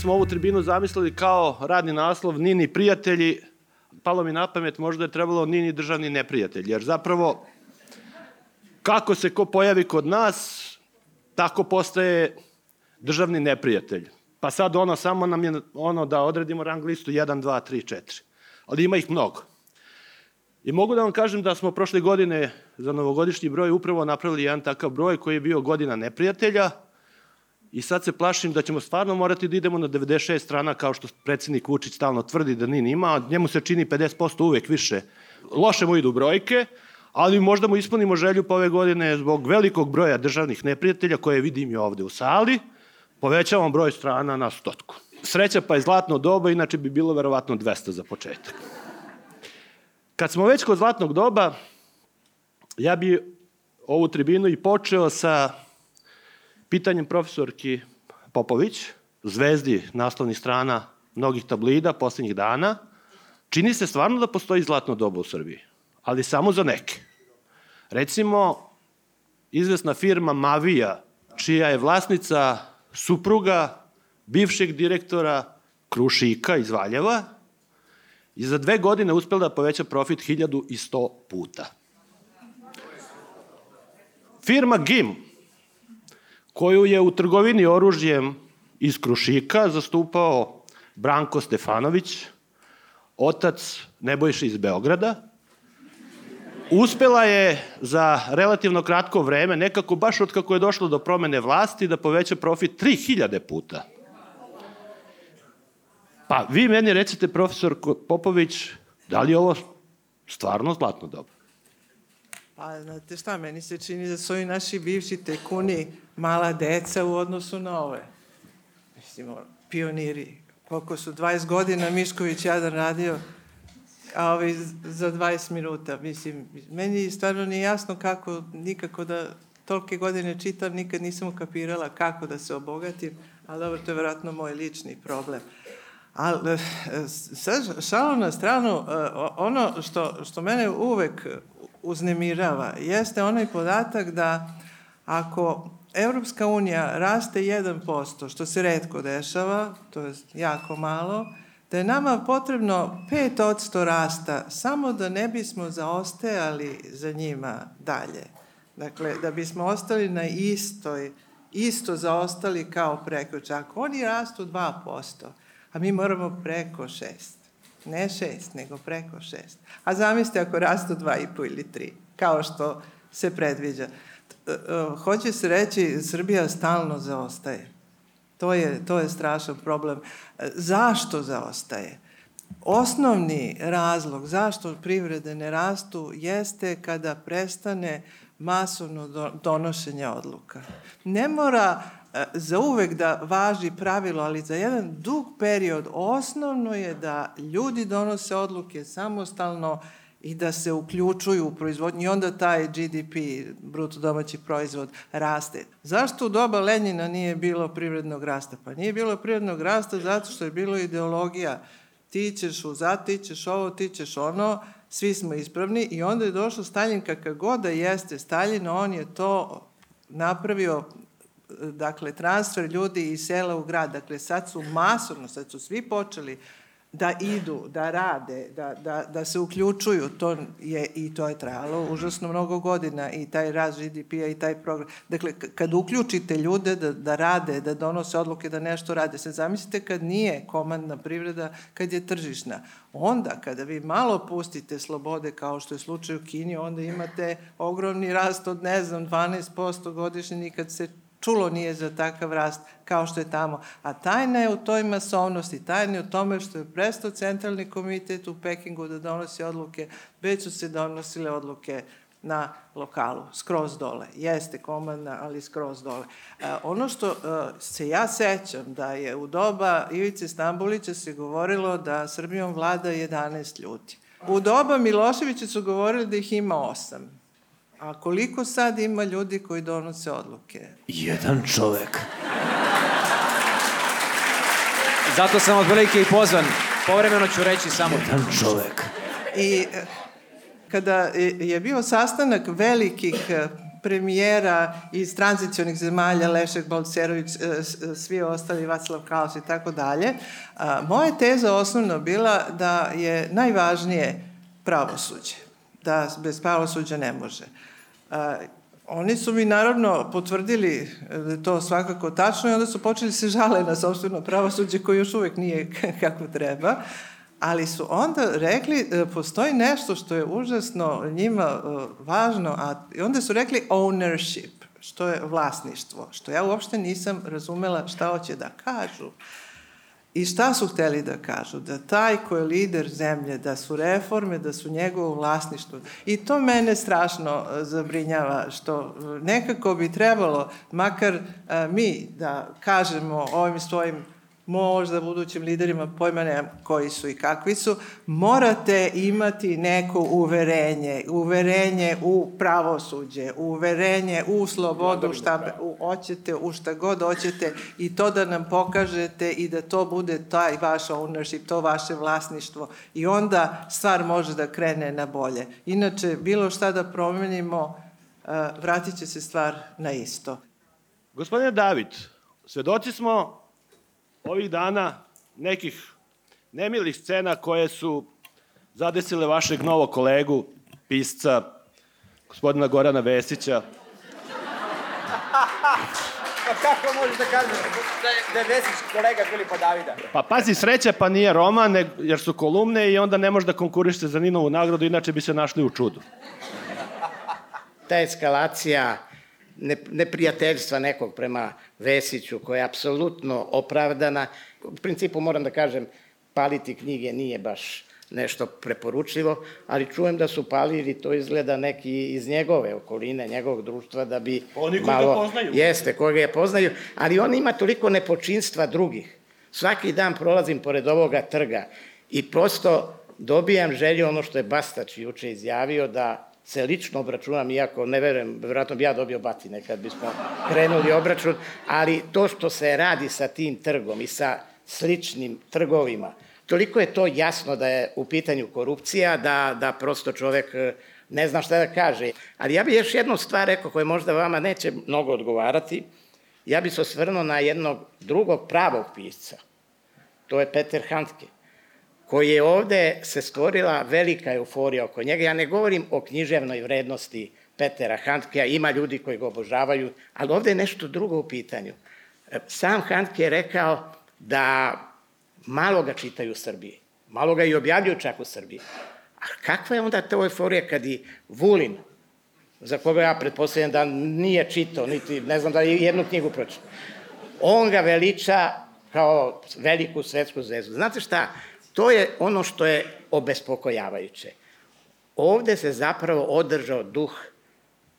Smo ovu tribinu zamislili kao radni naslov Nini prijatelji. Palo mi na pamet, možda je trebalo Nini državni neprijatelj, jer zapravo kako se ko pojavi kod nas, tako postaje državni neprijatelj. Pa sad ono, samo nam je ono da odredimo rang listu 1, 2, 3, 4. Ali ima ih mnogo. I mogu da vam kažem da smo prošle godine za novogodišnji broj upravo napravili jedan takav broj koji je bio godina neprijatelja i sad se plašim da ćemo stvarno morati da idemo na 96 strana kao što predsednik Vučić stalno tvrdi da ni ima, a njemu se čini 50% uvek više. Loše mu idu brojke, ali možda mu ispunimo želju po ove godine zbog velikog broja državnih neprijatelja koje vidim i ovde u sali, povećavamo broj strana na stotku. Sreća pa je zlatno doba, inače bi bilo verovatno 200 za početak. Kad smo već kod zlatnog doba, ja bi ovu tribinu i počeo sa pitanjem profesorki Popović, zvezdi naslovnih strana mnogih tablida poslednjih dana, čini se stvarno da postoji zlatno doba u Srbiji, ali samo za neke. Recimo, izvesna firma Mavija, čija je vlasnica supruga bivšeg direktora Krušika iz Valjeva, i za dve godine uspela da poveća profit 1100 puta. Firma GIM, koju je u trgovini oružjem iz Krušika zastupao Branko Stefanović, otac Nebojše iz Beograda, uspela je za relativno kratko vreme, nekako baš od kako je došlo do promene vlasti, da poveća profit 3000 puta. Pa vi meni recite, profesor Popović, da li je ovo stvarno zlatno doba? Pa, znate šta, meni se čini da su ovi naši bivši tekuni mala deca u odnosu na ove. Mislim, pioniri. Koliko su 20 godina Mišković jadan radio, a ovi za 20 minuta. Mislim, meni stvarno nije jasno kako, nikako da tolke godine čitam, nikad nisam ukapirala kako da se obogatim, ali dobro, to je verovatno moj lični problem. Ali, sad, šalo na stranu, ono što, što mene uvek uznemirava jeste onaj podatak da ako Evropska unija raste 1%, što se redko dešava, to je jako malo, da je nama potrebno 5% rasta samo da ne bismo zaostajali za njima dalje. Dakle, da bismo ostali na istoj, isto zaostali kao preko. Čak oni rastu 2%, a mi moramo preko 6. Ne 6, nego preko 6. A zamislite ako rastu 2,5 ili 3, kao što se predviđa. E, e, hoće se reći, Srbija stalno zaostaje. To je, to je strašan problem. E, zašto zaostaje? Osnovni razlog zašto privrede ne rastu jeste kada prestane masovno donošenje odluka. Ne mora za uvek da važi pravilo, ali za jedan dug period osnovno je da ljudi donose odluke samostalno i da se uključuju u proizvodnju i onda taj GDP, bruto domaći proizvod, raste. Zašto u doba Lenjina nije bilo privrednog rasta? Pa nije bilo privrednog rasta zato što je bilo ideologija ti ćeš za, ti ćeš ovo, ti ćeš ono, svi smo ispravni i onda je došao Stalin kakav god da jeste Stalin, on je to napravio dakle, transfer ljudi iz sela u grad. Dakle, sad su masovno, sad su svi počeli da idu, da rade, da, da, da se uključuju, to je, i to je trajalo užasno mnogo godina i taj raz GDP-a i taj program. Dakle, kad uključite ljude da, da rade, da donose odluke, da nešto rade, se zamislite kad nije komandna privreda, kad je tržišna. Onda, kada vi malo pustite slobode, kao što je slučaj u Kini, onda imate ogromni rast od, ne znam, 12% godišnje, nikad se čulo nije za takav rast kao što je tamo. A tajna je u toj masovnosti, tajna je u tome što je prestao centralni komitet u Pekingu da donosi odluke, već su se donosile odluke na lokalu, skroz dole. Jeste komandna, ali skroz dole. E, ono što e, se ja sećam da je u doba Ivice Stambulića se govorilo da Srbijom vlada 11 ljudi. U doba Miloševića su govorili da ih ima osam. A koliko sad ima ljudi koji donose odluke? Jedan čovek. Zato sam od velike i pozvan. Povremeno ću reći samo... Jedan čovek. I eh, kada je bio sastanak velikih eh, premijera iz tranzicionih zemalja, Lešek Balcerović, e, svi ostali, Vaclav Klaus i tako dalje. Moja teza osnovno bila da je najvažnije pravosuđe, da bez pravosuđa ne može. Oni su mi naravno potvrdili da je to svakako tačno i onda su počeli se žale na sobstveno pravosuđe koje još uvek nije kako treba ali su onda rekli, e, postoji nešto što je užasno njima e, važno, a onda su rekli ownership, što je vlasništvo, što ja uopšte nisam razumela šta hoće da kažu. I šta su hteli da kažu? Da taj ko je lider zemlje, da su reforme, da su njegovo vlasništvo. I to mene strašno e, zabrinjava, što nekako bi trebalo, makar mi, da kažemo ovim svojim možda budućim liderima, pojma nemam koji su i kakvi su, morate imati neko uverenje, uverenje u pravosuđe, uverenje u slobodu, šta u, hoćete, u šta god hoćete i to da nam pokažete i da to bude taj vaš ownership, to vaše vlasništvo i onda stvar može da krene na bolje. Inače, bilo šta da promenimo, vratit će se stvar na isto. Gospodine David, svedoci smo ovih dana nekih nemilih scena koje su zadesile vašeg novog kolegu, pisca, gospodina Gorana Vesića. Pa kako možeš da kažeš da je, da je Vesić kolega Filipa Davida? Pa pazi, sreća pa nije roman, jer su kolumne i onda ne može da konkurište za Ninovu nagradu, inače bi se našli u čudu. Ta eskalacija neprijateljstva nekog prema Vesiću, koja je apsolutno opravdana. U principu moram da kažem, paliti knjige nije baš nešto preporučivo, ali čujem da su palili, to izgleda neki iz njegove okoline, njegovog društva, da bi Oni malo... ga poznaju. Jeste, koji ga je poznaju, ali on ima toliko nepočinstva drugih. Svaki dan prolazim pored ovoga trga i prosto dobijam želju ono što je Bastać juče izjavio, da se lično obračunam, iako ne verujem, verovatno bi ja dobio batine kad bismo krenuli obračun, ali to što se radi sa tim trgom i sa sličnim trgovima, toliko je to jasno da je u pitanju korupcija, da, da prosto čovek e, ne zna šta da kaže. Ali ja bih još jednu stvar rekao koja možda vama neće mnogo odgovarati. Ja bih se osvrnuo na jednog drugog pravog pisca. To je Peter Handke koji je ovde se stvorila velika euforija oko njega. Ja ne govorim o književnoj vrednosti Petera Handkeja, ima ljudi koji ga obožavaju, ali ovde je nešto drugo u pitanju. Sam Handke je rekao da malo ga čitaju u Srbiji, malo ga i objavljuju čak u Srbiji. A kakva je onda ta euforija kad i Vulin, za koga ja pretpostavljam da nije čitao, niti ne znam da je jednu knjigu pročitao, on ga veliča kao veliku svetsku zvezdu. Znate šta, To je ono što je obespokojavajuće. Ovde se zapravo održao duh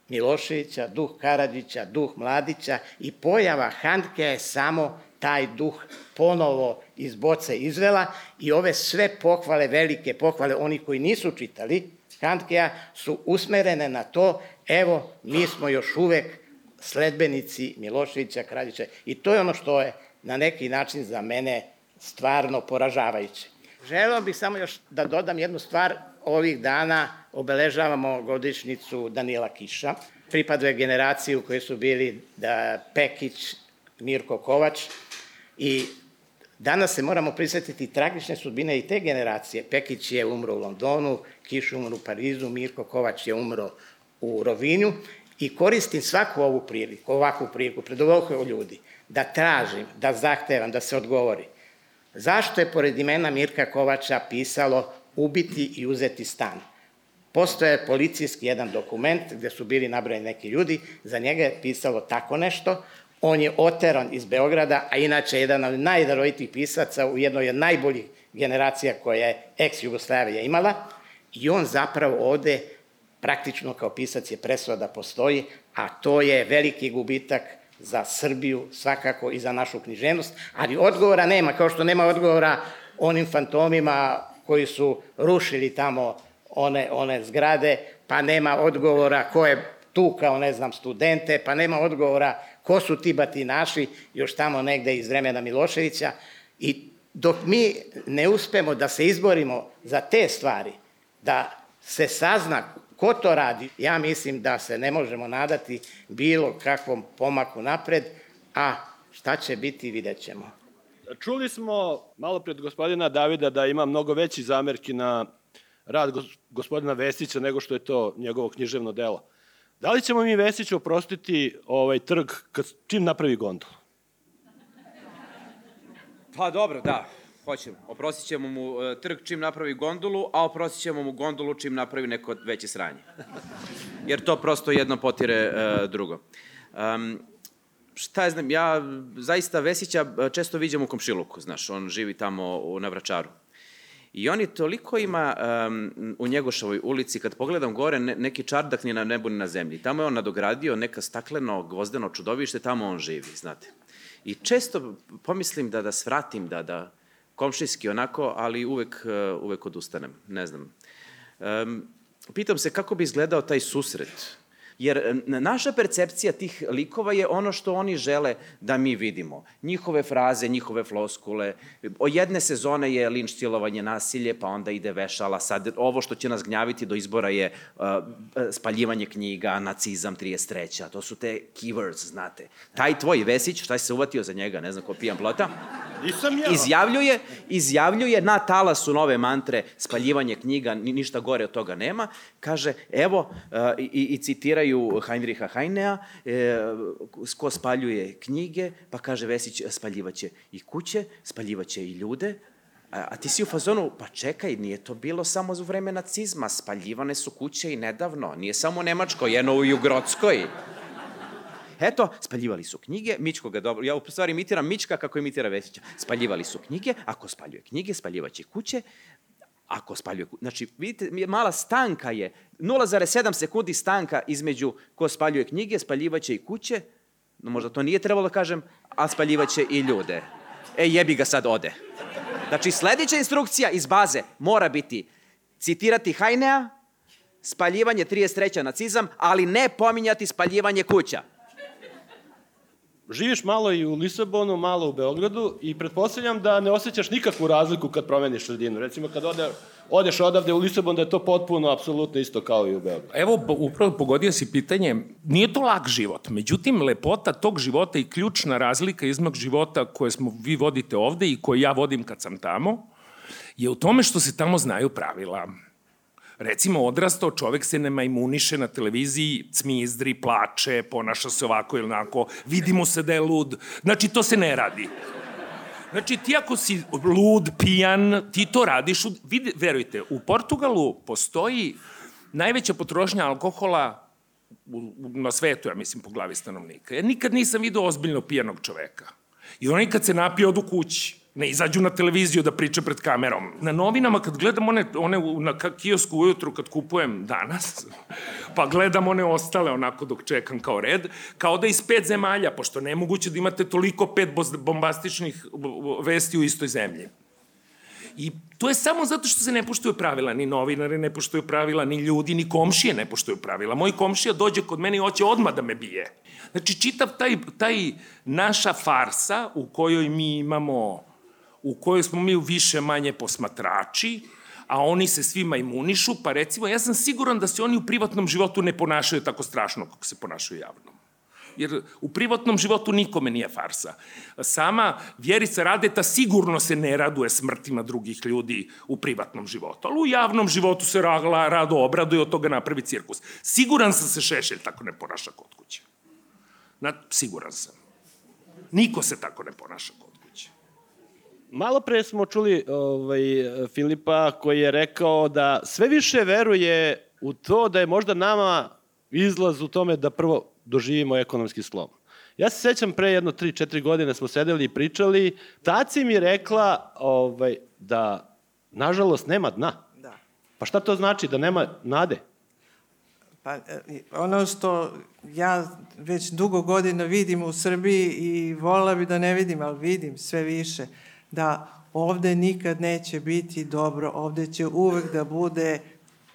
Miloševića, duh Karadžića, duh Mladića i pojava Handke je samo taj duh ponovo iz boce izvela i ove sve pohvale, velike pohvale, oni koji nisu čitali Handkeja, su usmerene na to, evo, mi smo još uvek sledbenici Miloševića, Karadžića i to je ono što je na neki način za mene stvarno poražavajuće. Želeo bih samo još da dodam jednu stvar. Ovih dana obeležavamo godišnicu Danila Kiša. Pripaduje generaciji u kojoj su bili da, Pekić, Mirko Kovač i danas se moramo prisjetiti tragične sudbine i te generacije. Pekić je umro u Londonu, Kiš umro u Parizu, Mirko Kovač je umro u Rovinju i koristim svaku ovu priliku, ovakvu priliku pred ovoliko ljudi, da tražim, da zahtevam, da se odgovori – Zašto je pored imena Mirka Kovača pisalo ubiti i uzeti stan? Postoje policijski jedan dokument gde su bili nabrojeni neki ljudi, za njega je pisalo tako nešto, on je oteran iz Beograda, a inače jedan od najdarovitih pisaca u jednoj od najboljih generacija koje je ex-Jugoslavija imala, i on zapravo ovde praktično kao pisac je presuo da postoji, a to je veliki gubitak za Srbiju, svakako i za našu književnost, ali odgovora nema, kao što nema odgovora onim fantomima koji su rušili tamo one, one zgrade, pa nema odgovora ko je tu kao, ne znam, studente, pa nema odgovora ko su ti batinaši još tamo negde iz vremena Miloševića. I dok mi ne uspemo da se izborimo za te stvari, da se sazna Ko to radi? Ja mislim da se ne možemo nadati bilo kakvom pomaku napred, a šta će biti vidjet ćemo. Čuli smo malo pred gospodina Davida da ima mnogo veći zamerki na rad gospodina Vesića nego što je to njegovo književno delo. Da li ćemo mi Vesiću oprostiti ovaj trg kad, čim napravi gondolu? Pa dobro, da, hoćemo. Oprostit ćemo mu uh, trg čim napravi gondolu, a oprostit ćemo mu gondolu čim napravi neko veće sranje. Jer to prosto jedno potire uh, drugo. Um, šta je znam, ja zaista Vesića često viđam u komšiluku, znaš, on živi tamo na Vračaru. I on toliko ima um, u Njegošovoj ulici, kad pogledam gore, ne, neki čardak ni na nebu ni na zemlji. Tamo je on nadogradio neka stakleno, gvozdeno čudovište, tamo on živi, znate. I često pomislim da da svratim, da, da komšijski onako, ali uvek, uh, uvek odustanem, ne znam. Um, pitam se kako bi izgledao taj susret Jer naša percepcija tih likova je ono što oni žele da mi vidimo. Njihove fraze, njihove floskule. O jedne sezone je linč, silovanje, nasilje, pa onda ide vešala. Sad, ovo što će nas gnjaviti do izbora je uh, spaljivanje knjiga, nacizam 33. To su te keywords, znate. Taj tvoj Vesić, šta se uvatio za njega, ne znam ko pijan plota, Nisam ja. Izjavljuje, izjavljuje na talasu nove mantre spaljivanje knjiga, ništa gore od toga nema. Kaže, evo, uh, i, i citiraju Heinricha Heinea, e, ko spaljuje knjige, pa kaže Vesić, spaljivaće i kuće, spaljivaće i ljude, A, a ti si u fazonu, pa čekaj, nije to bilo samo za vreme nacizma, spaljivane su kuće i nedavno, nije samo u Nemačkoj, jedno u Jugrodskoj. Eto, spaljivali su knjige, Mičko ga dobro, ja u stvari imitiram Mička kako imitira Vesića. Spaljivali su knjige, ako spaljuje knjige, spaljivaće kuće, ako spaljuje kuće. Znači, vidite, mala stanka je, 0,7 sekundi stanka između ko spaljuje knjige, spaljivaće i kuće, no možda to nije trebalo da kažem, a spaljivaće i ljude. E, jebi ga sad ode. Znači, sledeća instrukcija iz baze mora biti citirati Hajnea, spaljivanje 33. nacizam, ali ne pominjati spaljivanje kuća živiš malo i u Lisabonu, malo u Beogradu i pretpostavljam da ne osjećaš nikakvu razliku kad promeniš sredinu. Recimo kad ode, odeš odavde u Lisabon da je to potpuno, apsolutno isto kao i u Beogradu. Evo, upravo pogodio si pitanje, nije to lag život, međutim, lepota tog života i ključna razlika izmog života koje smo vi vodite ovde i koje ja vodim kad sam tamo, je u tome što se tamo znaju pravila recimo odrastao čovek se ne majmuniše na televiziji, cmizdri, plače, ponaša se ovako ili onako, vidimo se da je lud. Znači, to se ne radi. Znači, ti ako si lud, pijan, ti to radiš, u, vidi, verujte, u Portugalu postoji najveća potrošnja alkohola u, na svetu, ja mislim, po glavi stanovnika. Ja nikad nisam vidio ozbiljno pijanog čoveka. I oni kad se napije, odu kući ne izađu na televiziju da priče pred kamerom. Na novinama kad gledam one, one na kiosku ujutru kad kupujem danas, pa gledam one ostale onako dok čekam kao red, kao da iz pet zemalja, pošto nemoguće da imate toliko pet bombastičnih vesti u istoj zemlji. I to je samo zato što se ne poštuju pravila, ni novinari ne poštuju pravila, ni ljudi, ni komšije ne poštuju pravila. Moj komšija dođe kod mene i hoće odmah da me bije. Znači, čitav taj, taj naša farsa u kojoj mi imamo u kojoj smo mi više manje posmatrači, a oni se svima imunišu, pa recimo, ja sam siguran da se oni u privatnom životu ne ponašaju tako strašno kako se ponašaju javno. Jer u privatnom životu nikome nije farsa. Sama Vjerica Radeta sigurno se ne raduje smrtima drugih ljudi u privatnom životu, ali u javnom životu se rado obraduje od toga napravi cirkus. Siguran sam se Šešelj tako ne ponaša kod kuće. Na, siguran sam. Niko se tako ne ponaša kod Malo pre smo čuli ovaj, Filipa koji je rekao da sve više veruje u to da je možda nama izlaz u tome da prvo doživimo ekonomski slom. Ja se sećam pre jedno 3-4 godine smo sedeli i pričali, taci mi rekla ovaj, da nažalost nema dna. Da. Pa šta to znači da nema nade? Pa e, ono što ja već dugo godina vidim u Srbiji i volila bi da ne vidim, ali vidim sve više – da ovde nikad neće biti dobro, ovde će uvek da bude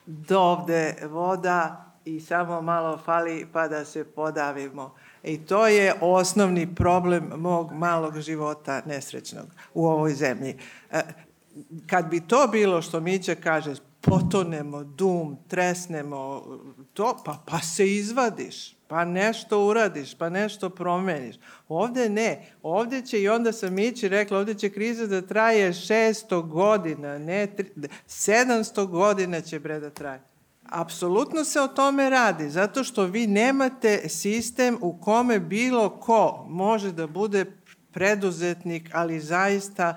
do ovde voda i samo malo fali pa da se podavimo. I to je osnovni problem mog malog života nesrećnog u ovoj zemlji. E, kad bi to bilo što Mića kaže, potonemo, dum, tresnemo, to, pa, pa se izvadiš, pa nešto uradiš, pa nešto promeniš. Ovde ne. Ovde će, i onda sam Mići rekla, ovde će kriza da traje 600 godina, ne 700 godina će bre da traje. Apsolutno se o tome radi, zato što vi nemate sistem u kome bilo ko može da bude preduzetnik, ali zaista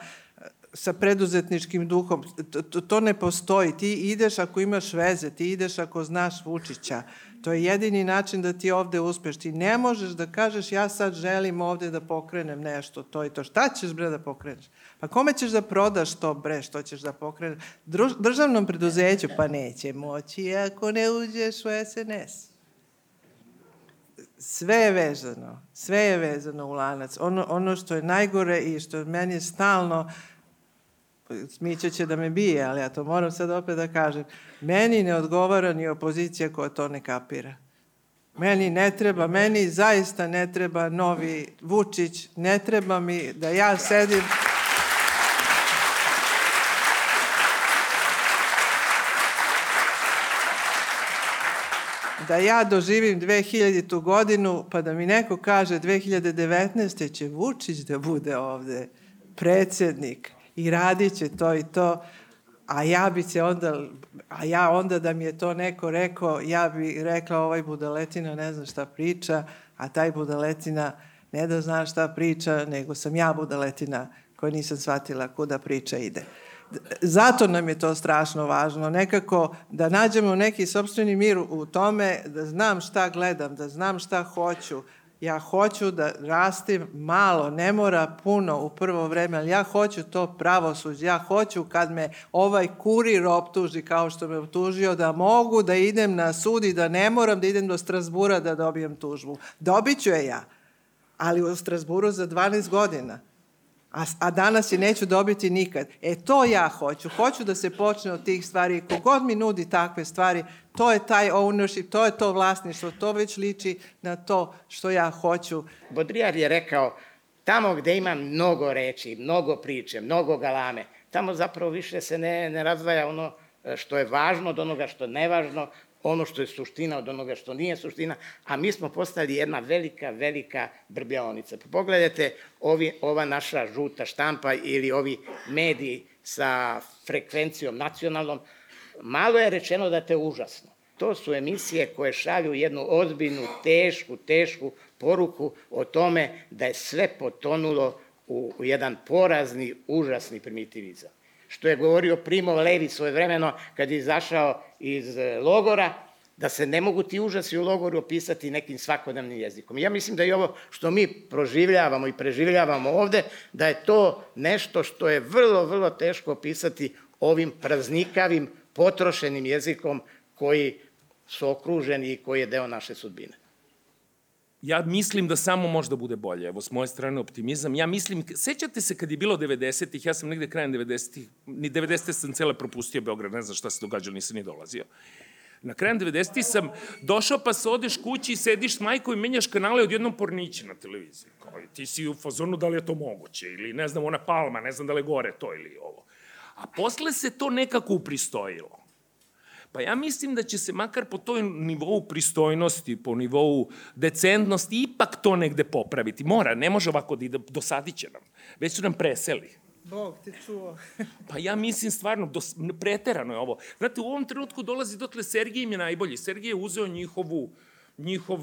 sa preduzetničkim duhom. To, to ne postoji. Ti ideš ako imaš veze, ti ideš ako znaš Vučića. To je jedini način da ti ovde uspeš. Ti ne možeš da kažeš ja sad želim ovde da pokrenem nešto, to i to. Šta ćeš bre da pokreneš? Pa kome ćeš da prodaš to bre što ćeš da pokreneš? Druž, državnom preduzeću? Pa neće moći ako ne uđeš u SNS. Sve je vezano. Sve je vezano u lanac. Ono, ono što je najgore i što meni je stalno Smića će da me bije, ali ja to moram sad opet da kažem. Meni ne odgovara ni opozicija koja to ne kapira. Meni ne treba, meni zaista ne treba novi Vučić, ne treba mi da ja sedim... da ja doživim 2000. godinu, pa da mi neko kaže 2019. će Vučić da bude ovde predsednik i radit će to i to, a ja bi se onda, a ja onda da mi je to neko rekao, ja bi rekla ovaj budaletina ne zna šta priča, a taj budaletina ne da zna šta priča, nego sam ja budaletina koja nisam shvatila kuda priča ide. Zato nam je to strašno važno, nekako da nađemo neki sobstveni mir u tome, da znam šta gledam, da znam šta hoću, ja hoću da rastim malo, ne mora puno u prvo vreme, ali ja hoću to pravosuđe, ja hoću kad me ovaj kurir optuži kao što me optužio, da mogu da idem na sud i da ne moram da idem do Strasbura da dobijem tužbu. Dobiću je ja, ali u Strasburu za 12 godina. A, a danas je neću dobiti nikad. E to ja hoću. Hoću da se počne od tih stvari. Kogod mi nudi takve stvari, to je taj ownership, to je to vlasništvo, to već liči na to što ja hoću. Bodrijar je rekao, tamo gde ima mnogo reči, mnogo priče, mnogo galame, tamo zapravo više se ne, ne razvaja ono e, što je važno od onoga što je nevažno, ono što je suština od onoga što nije suština, a mi smo postali jedna velika, velika brbljavnica. Pa pogledajte ovi, ova naša žuta štampa ili ovi mediji sa frekvencijom nacionalnom, malo je rečeno da te užasno. To su emisije koje šalju jednu ozbiljnu, tešku, tešku poruku o tome da je sve potonulo u, u jedan porazni, užasni primitivizam što je govorio Primo Levi svoje vremeno kad je izašao iz e, logora, da se ne mogu ti užasi u logoru opisati nekim svakodnevnim jezikom. Ja mislim da i ovo što mi proživljavamo i preživljavamo ovde, da je to nešto što je vrlo, vrlo teško opisati ovim praznikavim, potrošenim jezikom koji su okruženi i koji je deo naše sudbine. Ja mislim da samo može da bude bolje. Evo, s moje strane optimizam. Ja mislim, sećate se kad je bilo 90-ih, ja sam negde krajem 90-ih, ni 90 sam cele propustio Beograd, ne znam šta se događalo, nisam ni dolazio. Na krajem 90-ih sam došao pa se odeš kući i sediš s majkom i menjaš kanale od jednom pornića na televiziji. Kao, ti si u fazonu da li je to moguće ili ne znam, ona palma, ne znam da li je gore to ili ovo. A posle se to nekako upristojilo. Pa ja mislim da će se makar po toj nivou pristojnosti, po nivou decentnosti, ipak to negde popraviti. Mora, ne može ovako da ide, dosadit će nam. Već su nam preseli. Bog ti čuo. pa ja mislim stvarno, dos, preterano je ovo. Znate, u ovom trenutku dolazi dotle Sergij im je najbolji. Sergij je uzeo njihovu, njihov,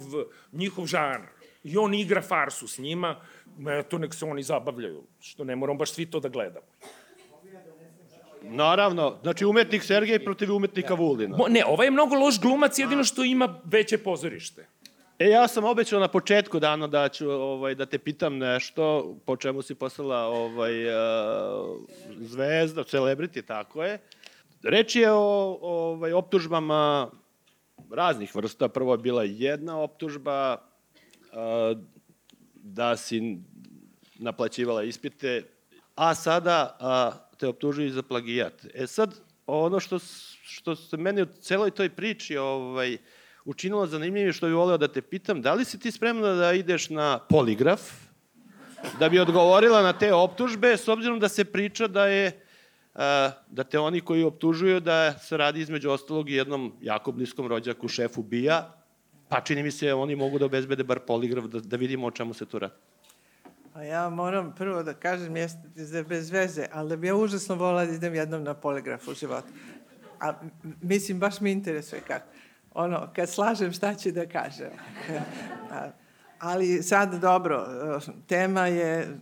njihov žanr. I on igra farsu s njima, eto, nek se oni zabavljaju, što ne moram baš svi to da gledamo. Naravno, znači umetnik Sergej protiv umetnika Vulina. Mo, ne, ovaj je mnogo loš glumac, jedino što ima veće pozorište. E, ja sam obećao na početku dana da ću ovaj, da te pitam nešto, po čemu si postala ovaj, uh, zvezda, celebrity, tako je. Reč je o ovaj, optužbama raznih vrsta. Prvo je bila jedna optužba uh, da si naplaćivala ispite, a sada uh, te optužuju za plagijat. E sad, ono što, što se meni u celoj toj priči ovaj, učinilo zanimljivije što bih voleo da te pitam, da li si ti spremna da ideš na poligraf, da bi odgovorila na te optužbe, s obzirom da se priča da je da te oni koji optužuju da se radi između ostalog i jednom jako bliskom rođaku šefu BIA, pa čini mi se oni mogu da obezbede bar poligraf da, da vidimo o čemu se tu radi. A ja moram prvo da kažem, jeste bez veze, ali da bi ja užasno volila da idem jednom na poligraf u životu. A mislim, baš mi interesuje kako. Ono, kad slažem, šta će da kažem. A, ali sad, dobro, tema je,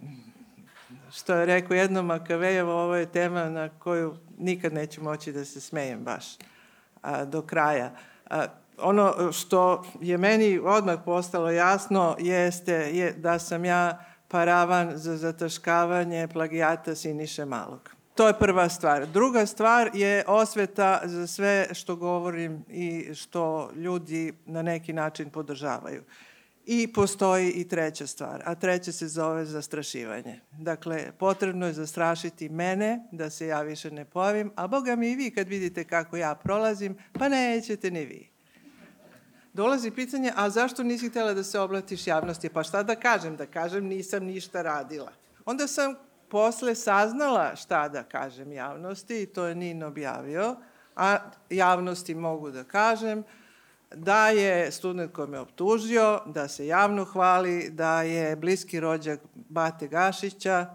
što je rekao jednom Makavejevo, ovo je tema na koju nikad neću moći da se smejem baš a, do kraja. A, ono što je meni odmah postalo jasno jeste je da sam ja paravan za zataškavanje plagijata Siniše Malog. To je prva stvar. Druga stvar je osveta za sve što govorim i što ljudi na neki način podržavaju. I postoji i treća stvar, a treća se zove zastrašivanje. Dakle, potrebno je zastrašiti mene da se ja više ne pojavim, a boga mi i vi kad vidite kako ja prolazim, pa nećete ni vi dolazi pitanje, a zašto nisi htjela da se oblatiš javnosti? Pa šta da kažem? Da kažem nisam ništa radila. Onda sam posle saznala šta da kažem javnosti i to je Nin objavio, a javnosti mogu da kažem da je student koji me optužio, da se javno hvali, da je bliski rođak Bate Gašića,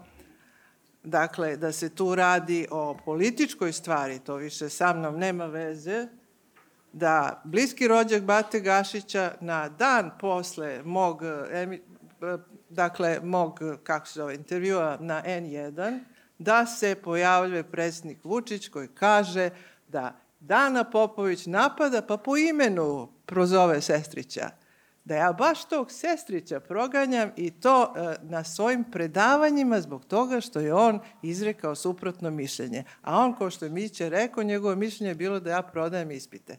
dakle da se tu radi o političkoj stvari, to više sa mnom nema veze, da bliski rođak Bate Gašića na dan posle mog, dakle, mog, kako se zove, intervjua na N1, da se pojavljuje predsjednik Vučić koji kaže da Dana Popović napada pa po imenu prozove sestrića. Da ja baš tog sestrića proganjam i to e, na svojim predavanjima zbog toga što je on izrekao suprotno mišljenje. A on, kao što je Miće rekao, njegovo mišljenje je bilo da ja prodajem ispite.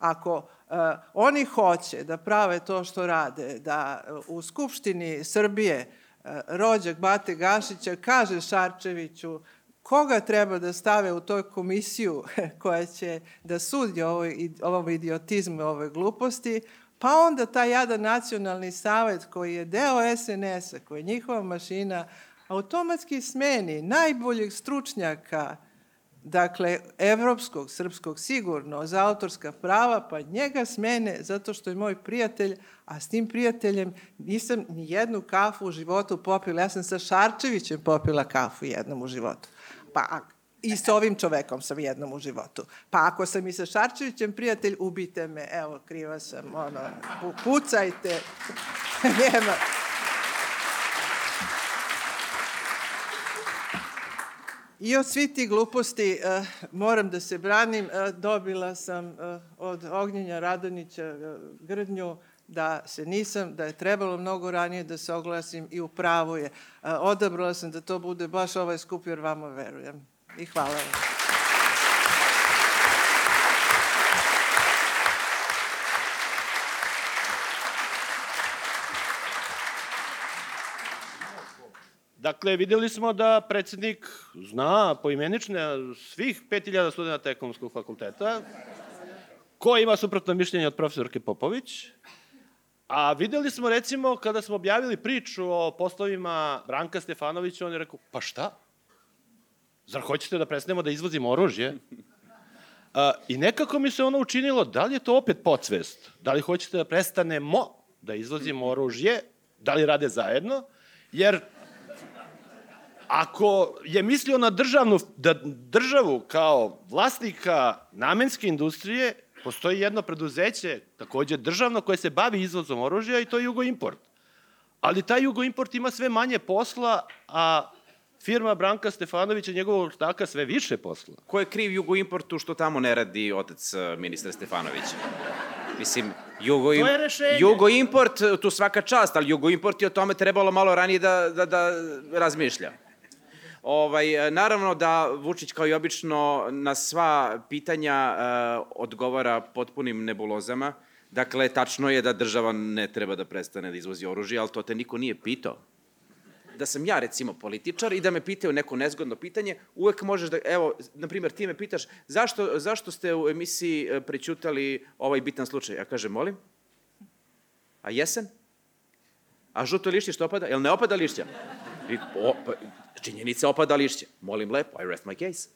Ako uh, oni hoće da prave to što rade, da u Skupštini Srbije uh, rođak Bate Gašića kaže Šarčeviću koga treba da stave u toj komisiju koja će da sudi ovoj, ovom idiotizmu, ovoj gluposti, pa onda taj jadan nacionalni savet koji je deo SNS-a, koji je njihova mašina, automatski smeni najboljeg stručnjaka dakle, evropskog, srpskog sigurno, za autorska prava, pa njega smene zato što je moj prijatelj, a s tim prijateljem nisam ni jednu kafu u životu popila. Ja sam sa Šarčevićem popila kafu jednom u životu. Pa i s ovim čovekom sam jednom u životu. Pa ako sam i sa Šarčevićem prijatelj, ubite me. Evo, kriva sam, ono, pucajte. Nema. I od svih tih gluposti uh, moram da se branim. Uh, dobila sam uh, od Ognjenja Radonića Grdnju da se nisam, da je trebalo mnogo ranije da se oglasim i u pravu je. Odabrala sam da to bude baš ovaj skup jer vama verujem. I hvala vam. Dakle, videli smo da predsednik zna poimenične svih 5000 studenta ekonomskog fakulteta, ko ima suprotno mišljenje od profesorke Popović, a videli smo recimo kada smo objavili priču o poslovima Branka Stefanovića, on je rekao, pa šta? Zar hoćete da prestanemo da izvozimo oružje? A, I nekako mi se ono učinilo, da li je to opet podsvest? Da li hoćete da prestanemo da izvozimo oružje? Da li rade zajedno? Jer ako je mislio na državnu, da državu kao vlasnika namenske industrije, postoji jedno preduzeće, takođe državno, koje se bavi izvozom oružja i to je Jugoimport. Ali taj Jugoimport ima sve manje posla, a firma Branka Stefanovića, njegovog ortaka, sve više posla. Ko je kriv Jugoimportu što tamo ne radi otac eh, ministra Stefanovića? Mislim, Jugo, im, Jugo Import, tu svaka čast, ali Jugo Import je o tome trebalo malo ranije da, da, da razmišlja. Ovaj, naravno da Vučić kao i obično na sva pitanja uh, odgovara potpunim nebulozama. Dakle, tačno je da država ne treba da prestane da izvozi oružje, ali to te niko nije pitao. Da sam ja, recimo, političar i da me pitaju neko nezgodno pitanje, uvek možeš da, evo, na primjer, ti me pitaš, zašto, zašto ste u emisiji e, prećutali ovaj bitan slučaj? Ja kažem, molim? A jesen? A žuto lišće što opada? Jel ne opada lišća? I, o, pa, činjenica opada lišće. Molim lepo, I rest my case.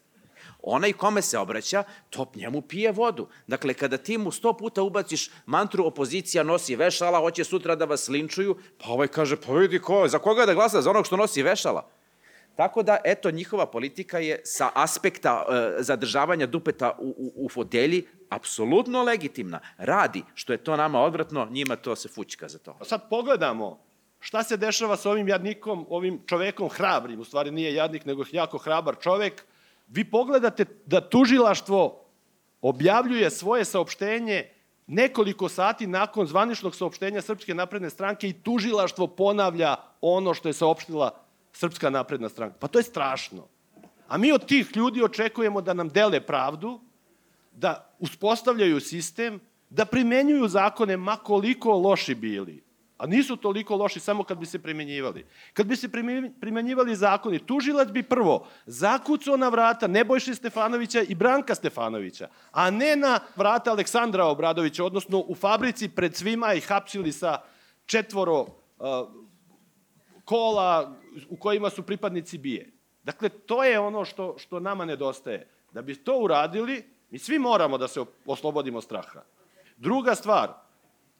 Onaj kome se obraća, to njemu pije vodu. Dakle, kada ti mu sto puta ubaciš mantru opozicija nosi vešala, hoće sutra da vas linčuju, pa ovaj kaže, pa vidi ko, za koga da glasa? Za onog što nosi vešala. Tako da, eto, njihova politika je sa aspekta e, zadržavanja dupeta u, u, u fotelji apsolutno legitimna. Radi, što je to nama odvratno, njima to se fućka za to. Sad pogledamo šta se dešava sa ovim jadnikom, ovim čovekom hrabrim, u stvari nije jadnik, nego jako hrabar čovek. Vi pogledate da tužilaštvo objavljuje svoje saopštenje nekoliko sati nakon zvaničnog saopštenja Srpske napredne stranke i tužilaštvo ponavlja ono što je saopštila Srpska napredna stranka. Pa to je strašno. A mi od tih ljudi očekujemo da nam dele pravdu, da uspostavljaju sistem, da primenjuju zakone ma koliko loši bili. A nisu toliko loši samo kad bi se primenjivali. Kad bi se primenjivali zakoni, tužilac bi prvo zakucao na vrata Nebojše Stefanovića i Branka Stefanovića, a ne na vrata Aleksandra Obradovića, odnosno u fabrici pred svima i hapsili sa četvoro uh, kola u kojima su pripadnici bije. Dakle, to je ono što, što nama nedostaje. Da bi to uradili, mi svi moramo da se oslobodimo straha. Druga stvar,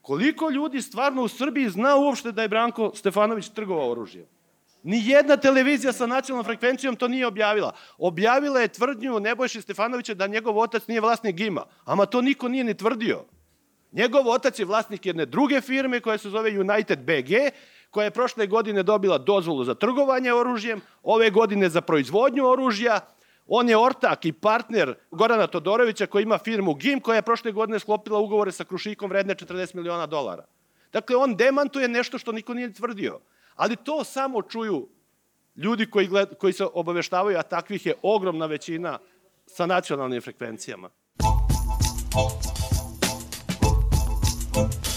koliko ljudi stvarno u Srbiji zna uopšte da je Branko Stefanović trgovao oružjem? Ni jedna televizija sa nacionalnom frekvencijom to nije objavila. Objavila je tvrdnju Nebojše Stefanovića da njegov otac nije vlasnik GIMA, ama to niko nije ni tvrdio. Njegov otac je vlasnik jedne druge firme koja se zove United BG, koja je prošle godine dobila dozvolu za trgovanje oružjem, ove godine za proizvodnju oružja, On je ortak i partner Gorana Todorovića koji ima firmu GIM koja je prošle godine sklopila ugovore sa Krušikom vredne 40 miliona dolara. Dakle, on demantuje nešto što niko nije tvrdio. Ali to samo čuju ljudi koji, gled, koji se obaveštavaju, a takvih je ogromna većina sa nacionalnim frekvencijama. Thank you.